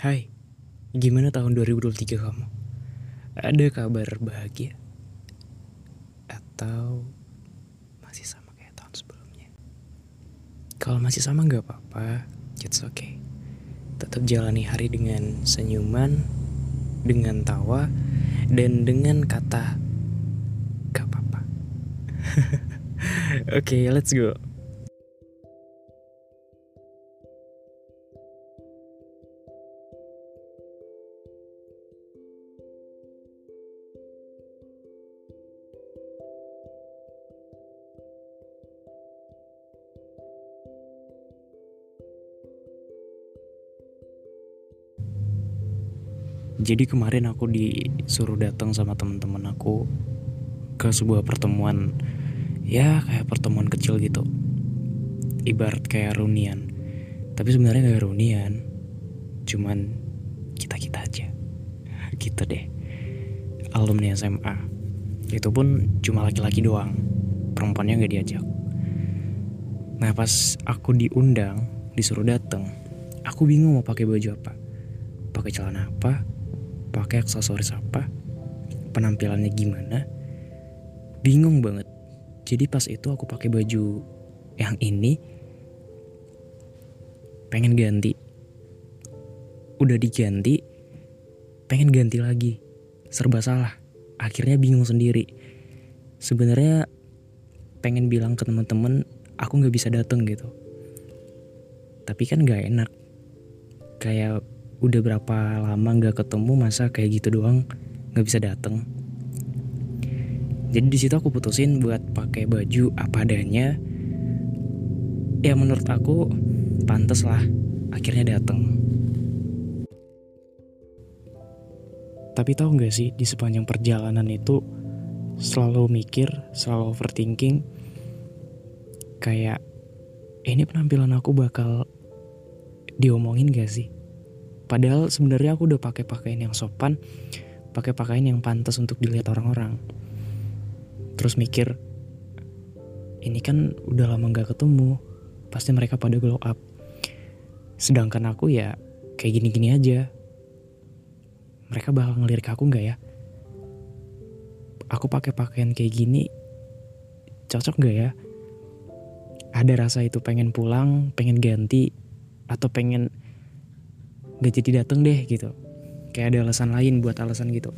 Hai, gimana tahun 2023 kamu? Ada kabar bahagia? Atau masih sama kayak tahun sebelumnya? Kalau masih sama nggak apa-apa, it's okay. Tetap jalani hari dengan senyuman, dengan tawa, dan dengan kata gak apa-apa. Oke, let's go. Jadi kemarin aku disuruh datang sama teman-teman aku ke sebuah pertemuan ya kayak pertemuan kecil gitu. Ibarat kayak reunian. Tapi sebenarnya gak reunian. Cuman kita-kita aja. Gitu deh. Alumni SMA. Itu pun cuma laki-laki doang. Perempuannya gak diajak. Nah pas aku diundang, disuruh datang, aku bingung mau pakai baju apa. Pakai celana apa? Pakai aksesoris apa, penampilannya gimana, bingung banget. Jadi pas itu aku pakai baju yang ini, pengen ganti, udah diganti, pengen ganti lagi, serba salah. Akhirnya bingung sendiri. Sebenarnya pengen bilang ke teman-teman aku nggak bisa dateng gitu. Tapi kan nggak enak. Kayak udah berapa lama nggak ketemu masa kayak gitu doang? Nggak bisa dateng. Jadi di situ aku putusin buat pakai baju apa adanya. Ya menurut aku pantas lah akhirnya dateng. Tapi tahu nggak sih di sepanjang perjalanan itu selalu mikir selalu overthinking kayak ini penampilan aku bakal diomongin gak sih Padahal sebenarnya aku udah pakai pakaian yang sopan, pakai pakaian yang pantas untuk dilihat orang-orang. Terus mikir, ini kan udah lama gak ketemu, pasti mereka pada glow up. Sedangkan aku ya kayak gini-gini aja. Mereka bakal ngelirik aku nggak ya? Aku pakai pakaian kayak gini, cocok nggak ya? Ada rasa itu pengen pulang, pengen ganti, atau pengen gak jadi dateng deh gitu. Kayak ada alasan lain buat alasan gitu.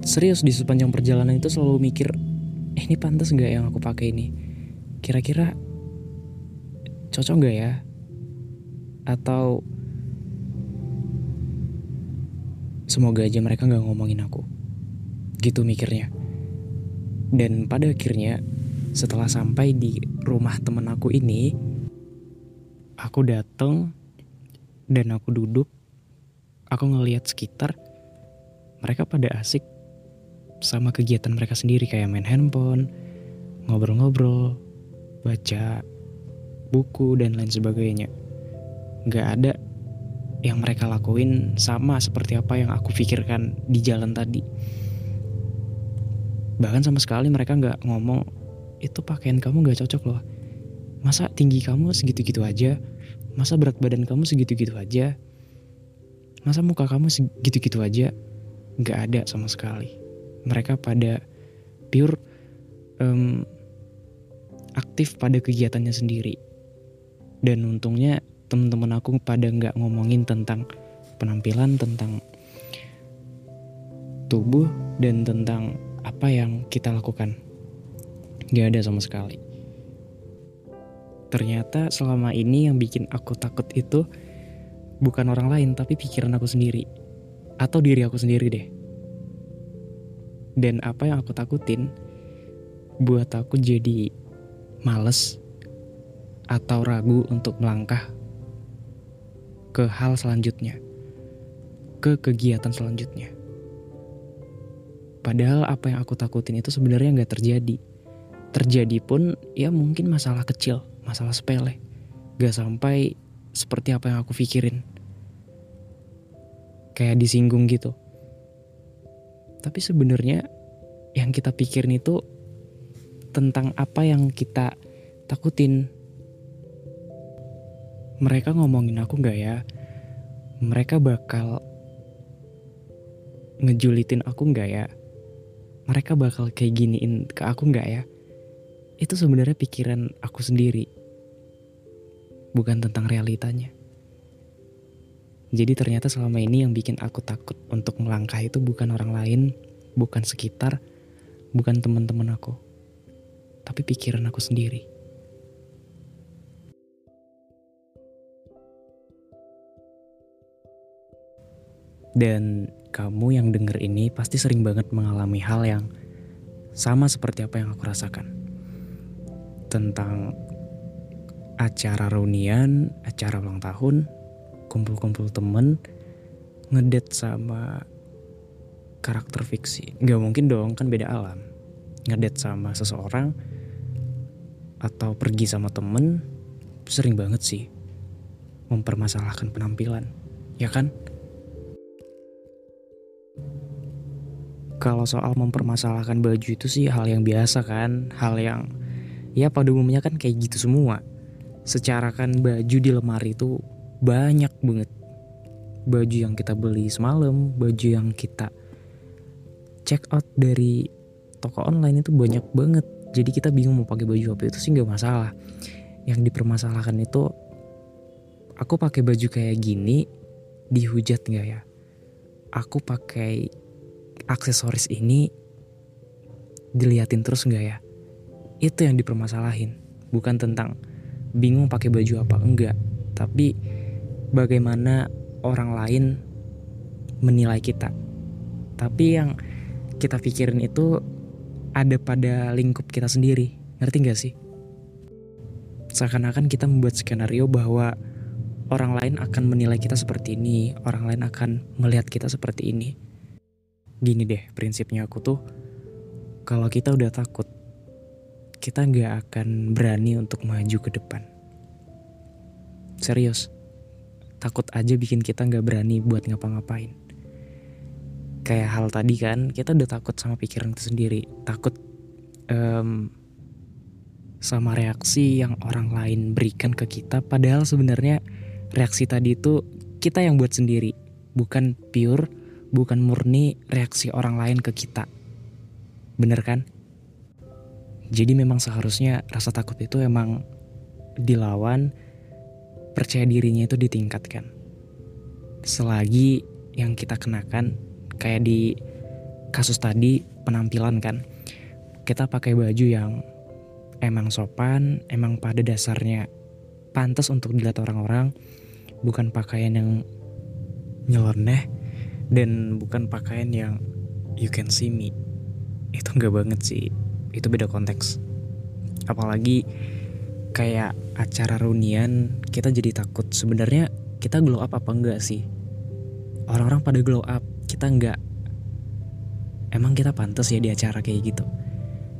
Serius di sepanjang perjalanan itu selalu mikir eh ini pantas gak yang aku pakai ini? Kira-kira cocok gak ya? Atau semoga aja mereka gak ngomongin aku. Gitu mikirnya. Dan pada akhirnya setelah sampai di rumah temen aku ini aku dateng dan aku duduk, aku ngelihat sekitar, mereka pada asik sama kegiatan mereka sendiri kayak main handphone, ngobrol-ngobrol, baca buku dan lain sebagainya. Gak ada yang mereka lakuin sama seperti apa yang aku pikirkan di jalan tadi. Bahkan sama sekali mereka gak ngomong, itu pakaian kamu gak cocok loh. Masa tinggi kamu segitu-gitu aja? Masa berat badan kamu segitu-gitu aja? Masa muka kamu segitu-gitu aja? Gak ada sama sekali. Mereka pada pure um, aktif pada kegiatannya sendiri. Dan untungnya teman-teman aku pada nggak ngomongin tentang penampilan, tentang tubuh, dan tentang apa yang kita lakukan. Gak ada sama sekali ternyata selama ini yang bikin aku takut itu bukan orang lain tapi pikiran aku sendiri atau diri aku sendiri deh. Dan apa yang aku takutin buat aku jadi males atau ragu untuk melangkah ke hal selanjutnya, ke kegiatan selanjutnya. Padahal apa yang aku takutin itu sebenarnya nggak terjadi. Terjadi pun ya mungkin masalah kecil, masalah sepele. Gak sampai seperti apa yang aku pikirin. Kayak disinggung gitu. Tapi sebenarnya yang kita pikirin itu tentang apa yang kita takutin. Mereka ngomongin aku nggak ya? Mereka bakal ngejulitin aku nggak ya? Mereka bakal kayak giniin ke aku nggak ya? Itu sebenarnya pikiran aku sendiri, bukan tentang realitanya. Jadi ternyata selama ini yang bikin aku takut untuk melangkah itu bukan orang lain, bukan sekitar, bukan teman-teman aku, tapi pikiran aku sendiri. Dan kamu yang denger ini pasti sering banget mengalami hal yang sama seperti apa yang aku rasakan. Tentang acara reunian, acara ulang tahun, kumpul-kumpul temen, ngedate sama karakter fiksi. Gak mungkin dong, kan beda alam. Ngedate sama seseorang atau pergi sama temen, sering banget sih mempermasalahkan penampilan. Ya kan? kalau soal mempermasalahkan baju itu sih hal yang biasa kan, hal yang ya pada umumnya kan kayak gitu semua. Secara kan baju di lemari itu banyak banget. Baju yang kita beli semalam, baju yang kita check out dari toko online itu banyak banget. Jadi kita bingung mau pakai baju apa itu sih nggak masalah. Yang dipermasalahkan itu aku pakai baju kayak gini dihujat nggak ya? Aku pakai aksesoris ini diliatin terus nggak ya? Itu yang dipermasalahin, bukan tentang bingung pakai baju apa enggak, tapi bagaimana orang lain menilai kita. Tapi yang kita pikirin itu ada pada lingkup kita sendiri, ngerti nggak sih? Seakan-akan kita membuat skenario bahwa orang lain akan menilai kita seperti ini, orang lain akan melihat kita seperti ini gini deh prinsipnya aku tuh kalau kita udah takut kita nggak akan berani untuk maju ke depan. Serius. Takut aja bikin kita nggak berani buat ngapa-ngapain. Kayak hal tadi kan kita udah takut sama pikiran itu sendiri. Takut um, sama reaksi yang orang lain berikan ke kita. Padahal sebenarnya reaksi tadi itu kita yang buat sendiri. Bukan pure bukan murni reaksi orang lain ke kita. Bener kan? Jadi memang seharusnya rasa takut itu emang dilawan, percaya dirinya itu ditingkatkan. Selagi yang kita kenakan kayak di kasus tadi penampilan kan, kita pakai baju yang emang sopan, emang pada dasarnya pantas untuk dilihat orang-orang, bukan pakaian yang nyeleneh, dan bukan pakaian yang you can see me. Itu nggak banget sih itu beda konteks. Apalagi kayak acara reunian kita jadi takut sebenarnya kita glow up apa enggak sih? Orang-orang pada glow up kita enggak. Emang kita pantas ya di acara kayak gitu?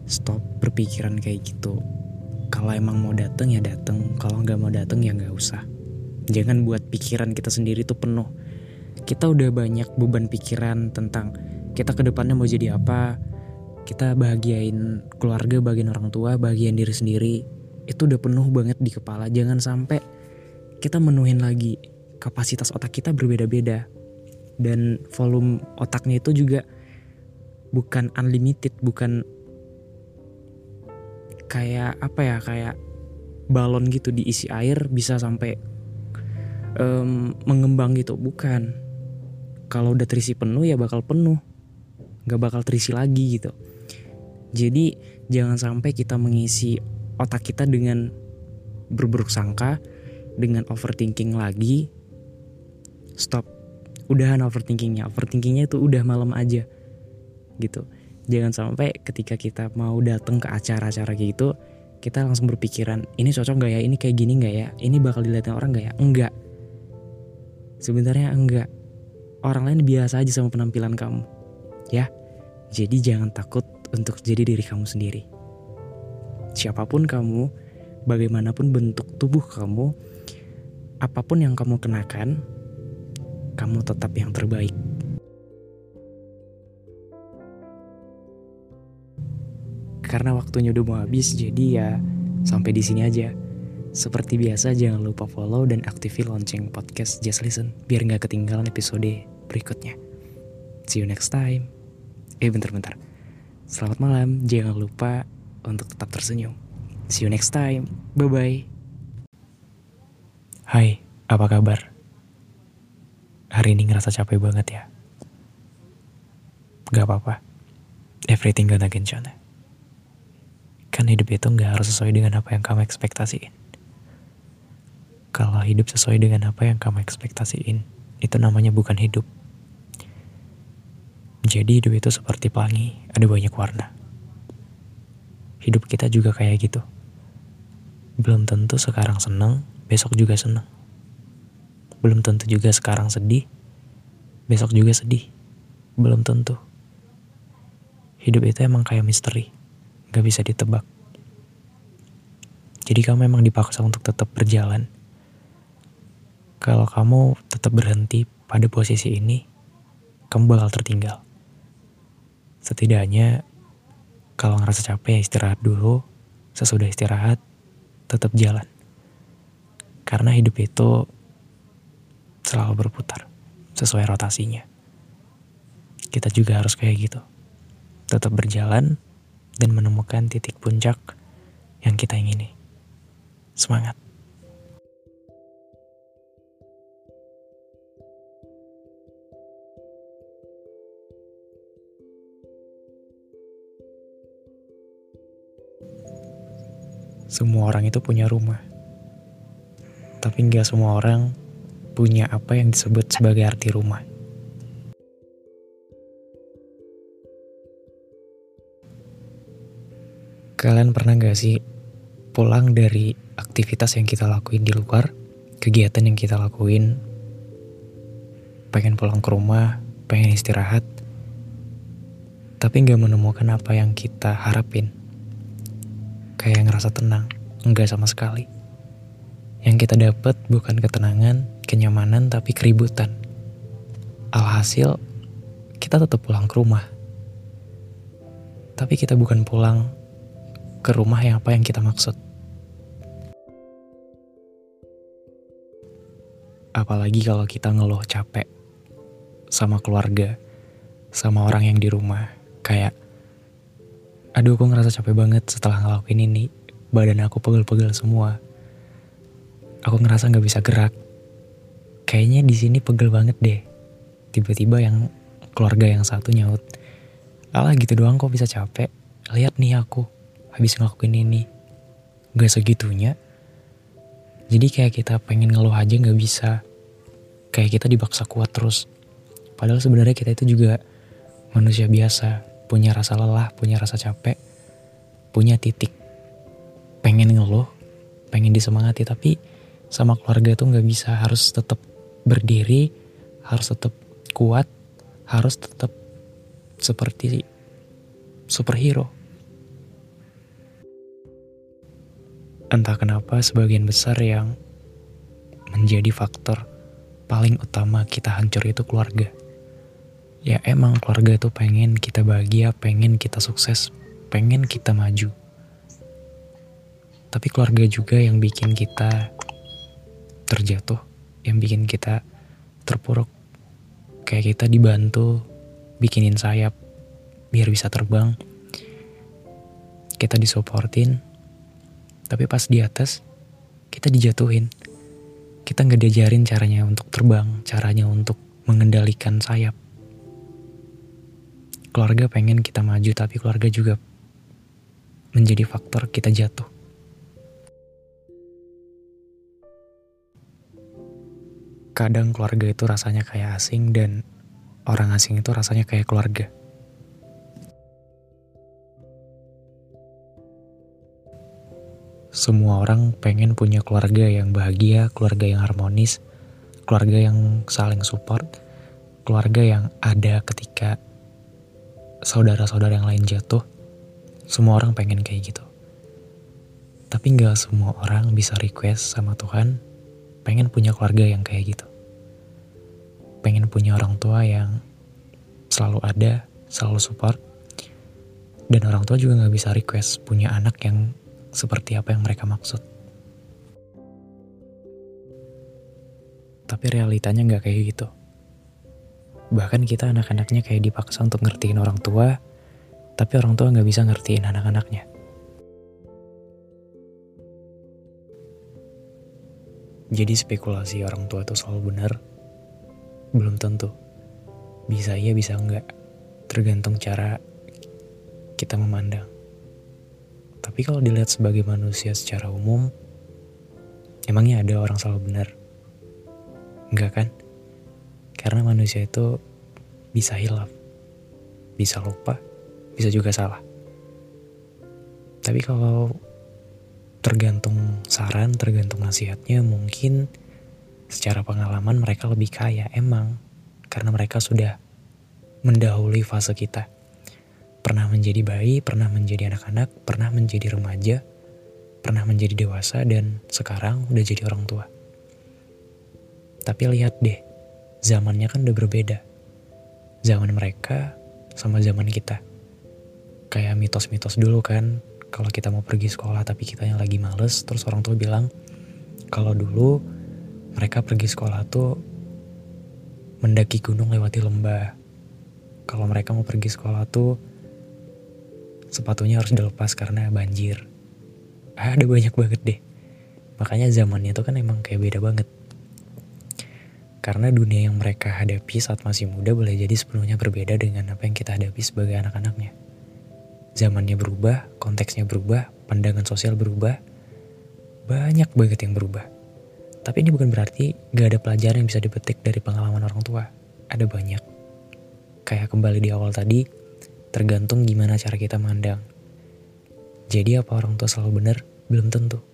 Stop berpikiran kayak gitu. Kalau emang mau dateng ya dateng kalau nggak mau dateng ya nggak usah. Jangan buat pikiran kita sendiri tuh penuh. Kita udah banyak beban pikiran tentang kita ke depannya mau jadi apa, kita bahagiain keluarga, bagian orang tua, bagian diri sendiri. Itu udah penuh banget di kepala. Jangan sampai kita menuhin lagi. Kapasitas otak kita berbeda-beda. Dan volume otaknya itu juga bukan unlimited, bukan kayak apa ya, kayak balon gitu diisi air bisa sampai um, mengembang gitu, bukan kalau udah terisi penuh ya bakal penuh nggak bakal terisi lagi gitu jadi jangan sampai kita mengisi otak kita dengan berburuk sangka dengan overthinking lagi. Stop. Udahan overthinkingnya. Overthinkingnya itu udah malam aja. Gitu. Jangan sampai ketika kita mau datang ke acara-acara gitu kita langsung berpikiran ini cocok nggak ya? Ini kayak gini nggak ya? Ini bakal dilihatin orang nggak ya? Enggak sebenarnya enggak orang lain biasa aja sama penampilan kamu. Ya. Jadi jangan takut untuk jadi diri kamu sendiri. Siapa pun kamu bagaimanapun bentuk tubuh kamu apa pun yang kamu kenakan kamu tetap yang terbaik. Karena waktunya udah mau habis jadi ya sampai di sini aja. Seperti biasa jangan lupa follow dan aktifin lonceng podcast Just Listen biar nggak ketinggalan episode berikutnya. See you next time. Eh bentar-bentar selamat malam jangan lupa untuk tetap tersenyum. See you next time. Bye bye Hai apa kabar? Hari ini ngerasa capek banget ya? Gak apa-apa. Everything gonna done. Kan hidup itu nggak harus sesuai dengan apa yang kamu ekspektasiin. Kalau hidup sesuai dengan apa yang kamu ekspektasiin, itu namanya bukan hidup. Jadi hidup itu seperti pelangi, ada banyak warna. Hidup kita juga kayak gitu. Belum tentu sekarang senang, besok juga senang. Belum tentu juga sekarang sedih, besok juga sedih. Belum tentu. Hidup itu emang kayak misteri gak bisa ditebak. Jadi kamu memang dipaksa untuk tetap berjalan. Kalau kamu tetap berhenti pada posisi ini, kamu bakal tertinggal. Setidaknya, kalau ngerasa capek istirahat dulu, sesudah istirahat, tetap jalan. Karena hidup itu selalu berputar, sesuai rotasinya. Kita juga harus kayak gitu. Tetap berjalan, dan menemukan titik puncak yang kita ingini. Semangat! Semua orang itu punya rumah, tapi nggak semua orang punya apa yang disebut sebagai arti rumah. Kalian pernah gak sih pulang dari aktivitas yang kita lakuin di luar, kegiatan yang kita lakuin, pengen pulang ke rumah, pengen istirahat, tapi gak menemukan apa yang kita harapin. Kayak ngerasa tenang, enggak sama sekali. Yang kita dapat bukan ketenangan, kenyamanan, tapi keributan. Alhasil, kita tetap pulang ke rumah. Tapi kita bukan pulang ke rumah yang apa yang kita maksud. Apalagi kalau kita ngeluh capek sama keluarga, sama orang yang di rumah. Kayak, aduh aku ngerasa capek banget setelah ngelakuin ini. Badan aku pegel-pegel semua. Aku ngerasa gak bisa gerak. Kayaknya di sini pegel banget deh. Tiba-tiba yang keluarga yang satu nyaut. Alah gitu doang kok bisa capek. Lihat nih aku habis ngelakuin ini gak segitunya jadi kayak kita pengen ngeluh aja gak bisa kayak kita dibaksa kuat terus padahal sebenarnya kita itu juga manusia biasa punya rasa lelah punya rasa capek punya titik pengen ngeluh pengen disemangati tapi sama keluarga tuh nggak bisa harus tetap berdiri harus tetap kuat harus tetap seperti superhero Entah kenapa sebagian besar yang menjadi faktor paling utama kita hancur itu keluarga. Ya emang keluarga itu pengen kita bahagia, pengen kita sukses, pengen kita maju. Tapi keluarga juga yang bikin kita terjatuh, yang bikin kita terpuruk. Kayak kita dibantu bikinin sayap biar bisa terbang. Kita disupportin, tapi pas di atas, kita dijatuhin. Kita nggak diajarin caranya untuk terbang, caranya untuk mengendalikan sayap. Keluarga pengen kita maju, tapi keluarga juga menjadi faktor kita jatuh. Kadang keluarga itu rasanya kayak asing dan orang asing itu rasanya kayak keluarga. semua orang pengen punya keluarga yang bahagia, keluarga yang harmonis, keluarga yang saling support, keluarga yang ada ketika saudara-saudara yang lain jatuh. Semua orang pengen kayak gitu. Tapi nggak semua orang bisa request sama Tuhan pengen punya keluarga yang kayak gitu. Pengen punya orang tua yang selalu ada, selalu support. Dan orang tua juga nggak bisa request punya anak yang seperti apa yang mereka maksud. Tapi realitanya nggak kayak gitu. Bahkan kita anak-anaknya kayak dipaksa untuk ngertiin orang tua, tapi orang tua nggak bisa ngertiin anak-anaknya. Jadi spekulasi orang tua itu selalu benar, belum tentu. Bisa iya, bisa enggak. Tergantung cara kita memandang. Tapi kalau dilihat sebagai manusia secara umum, emangnya ada orang selalu benar? Enggak kan? Karena manusia itu bisa hilaf, bisa lupa, bisa juga salah. Tapi kalau tergantung saran, tergantung nasihatnya, mungkin secara pengalaman mereka lebih kaya emang karena mereka sudah mendahului fase kita pernah menjadi bayi, pernah menjadi anak-anak, pernah menjadi remaja, pernah menjadi dewasa, dan sekarang udah jadi orang tua. Tapi lihat deh, zamannya kan udah berbeda. Zaman mereka sama zaman kita. Kayak mitos-mitos dulu kan, kalau kita mau pergi sekolah tapi kita yang lagi males, terus orang tua bilang, kalau dulu mereka pergi sekolah tuh mendaki gunung lewati lembah. Kalau mereka mau pergi sekolah tuh sepatunya harus dilepas karena banjir. Ah, ada banyak banget deh. Makanya zamannya itu kan emang kayak beda banget. Karena dunia yang mereka hadapi saat masih muda boleh jadi sepenuhnya berbeda dengan apa yang kita hadapi sebagai anak-anaknya. Zamannya berubah, konteksnya berubah, pandangan sosial berubah, banyak banget yang berubah. Tapi ini bukan berarti gak ada pelajaran yang bisa dipetik dari pengalaman orang tua. Ada banyak. Kayak kembali di awal tadi, tergantung gimana cara kita mandang. Jadi apa orang tua selalu benar? Belum tentu.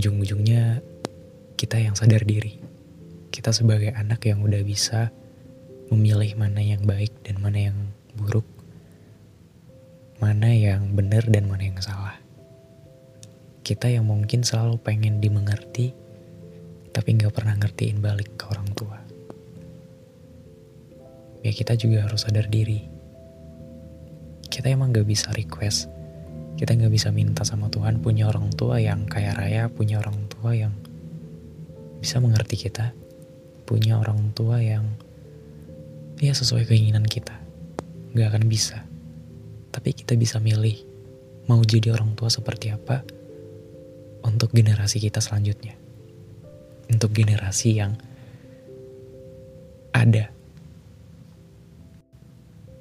Ujung-ujungnya kita yang sadar diri. Kita sebagai anak yang udah bisa memilih mana yang baik dan mana yang buruk. Mana yang benar dan mana yang salah kita yang mungkin selalu pengen dimengerti, tapi nggak pernah ngertiin balik ke orang tua. Ya kita juga harus sadar diri. Kita emang gak bisa request, kita nggak bisa minta sama Tuhan punya orang tua yang kaya raya, punya orang tua yang bisa mengerti kita, punya orang tua yang ya sesuai keinginan kita. Gak akan bisa. Tapi kita bisa milih mau jadi orang tua seperti apa, untuk generasi kita selanjutnya. Untuk generasi yang ada.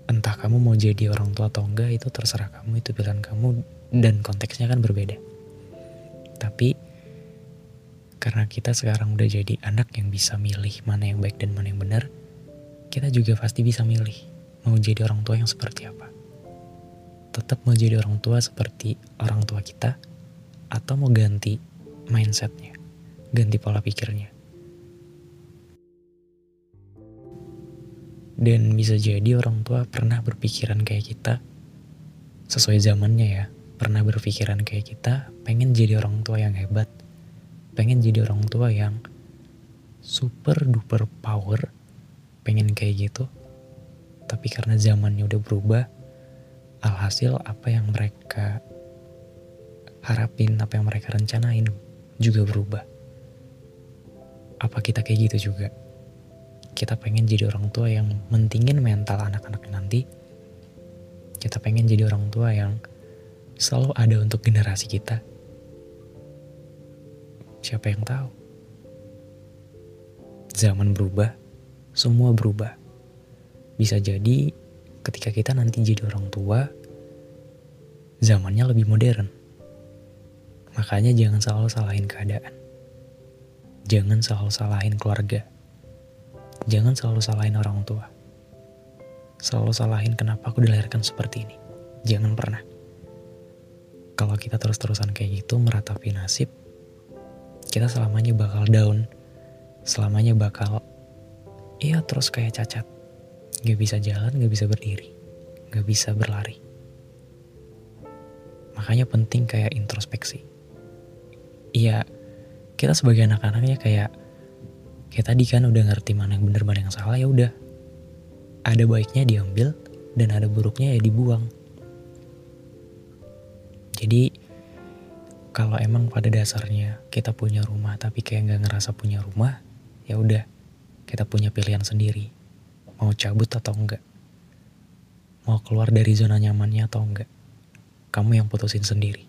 Entah kamu mau jadi orang tua atau enggak, itu terserah kamu, itu pilihan kamu, dan konteksnya kan berbeda. Tapi, karena kita sekarang udah jadi anak yang bisa milih mana yang baik dan mana yang benar, kita juga pasti bisa milih mau jadi orang tua yang seperti apa. Tetap mau jadi orang tua seperti orang tua kita, atau mau ganti mindsetnya, ganti pola pikirnya. Dan bisa jadi orang tua pernah berpikiran kayak kita, sesuai zamannya ya, pernah berpikiran kayak kita, pengen jadi orang tua yang hebat, pengen jadi orang tua yang super duper power, pengen kayak gitu. Tapi karena zamannya udah berubah, alhasil apa yang mereka harapin, apa yang mereka rencanain juga berubah. Apa kita kayak gitu juga? Kita pengen jadi orang tua yang mentingin mental anak-anak nanti. Kita pengen jadi orang tua yang selalu ada untuk generasi kita. Siapa yang tahu? Zaman berubah, semua berubah. Bisa jadi ketika kita nanti jadi orang tua, zamannya lebih modern Makanya jangan selalu salahin keadaan. Jangan selalu salahin keluarga. Jangan selalu salahin orang tua. selalu salahin kenapa aku dilahirkan seperti ini. Jangan pernah. Kalau kita terus-terusan kayak gitu meratapi nasib, kita selamanya bakal down. Selamanya bakal, iya terus kayak cacat. Gak bisa jalan, gak bisa berdiri, gak bisa berlari. Makanya penting kayak introspeksi. Iya, kita sebagai anak-anaknya kayak kayak tadi kan udah ngerti mana yang bener mana yang salah ya udah. Ada baiknya diambil dan ada buruknya ya dibuang. Jadi kalau emang pada dasarnya kita punya rumah tapi kayak nggak ngerasa punya rumah ya udah kita punya pilihan sendiri. Mau cabut atau enggak mau keluar dari zona nyamannya atau enggak kamu yang putusin sendiri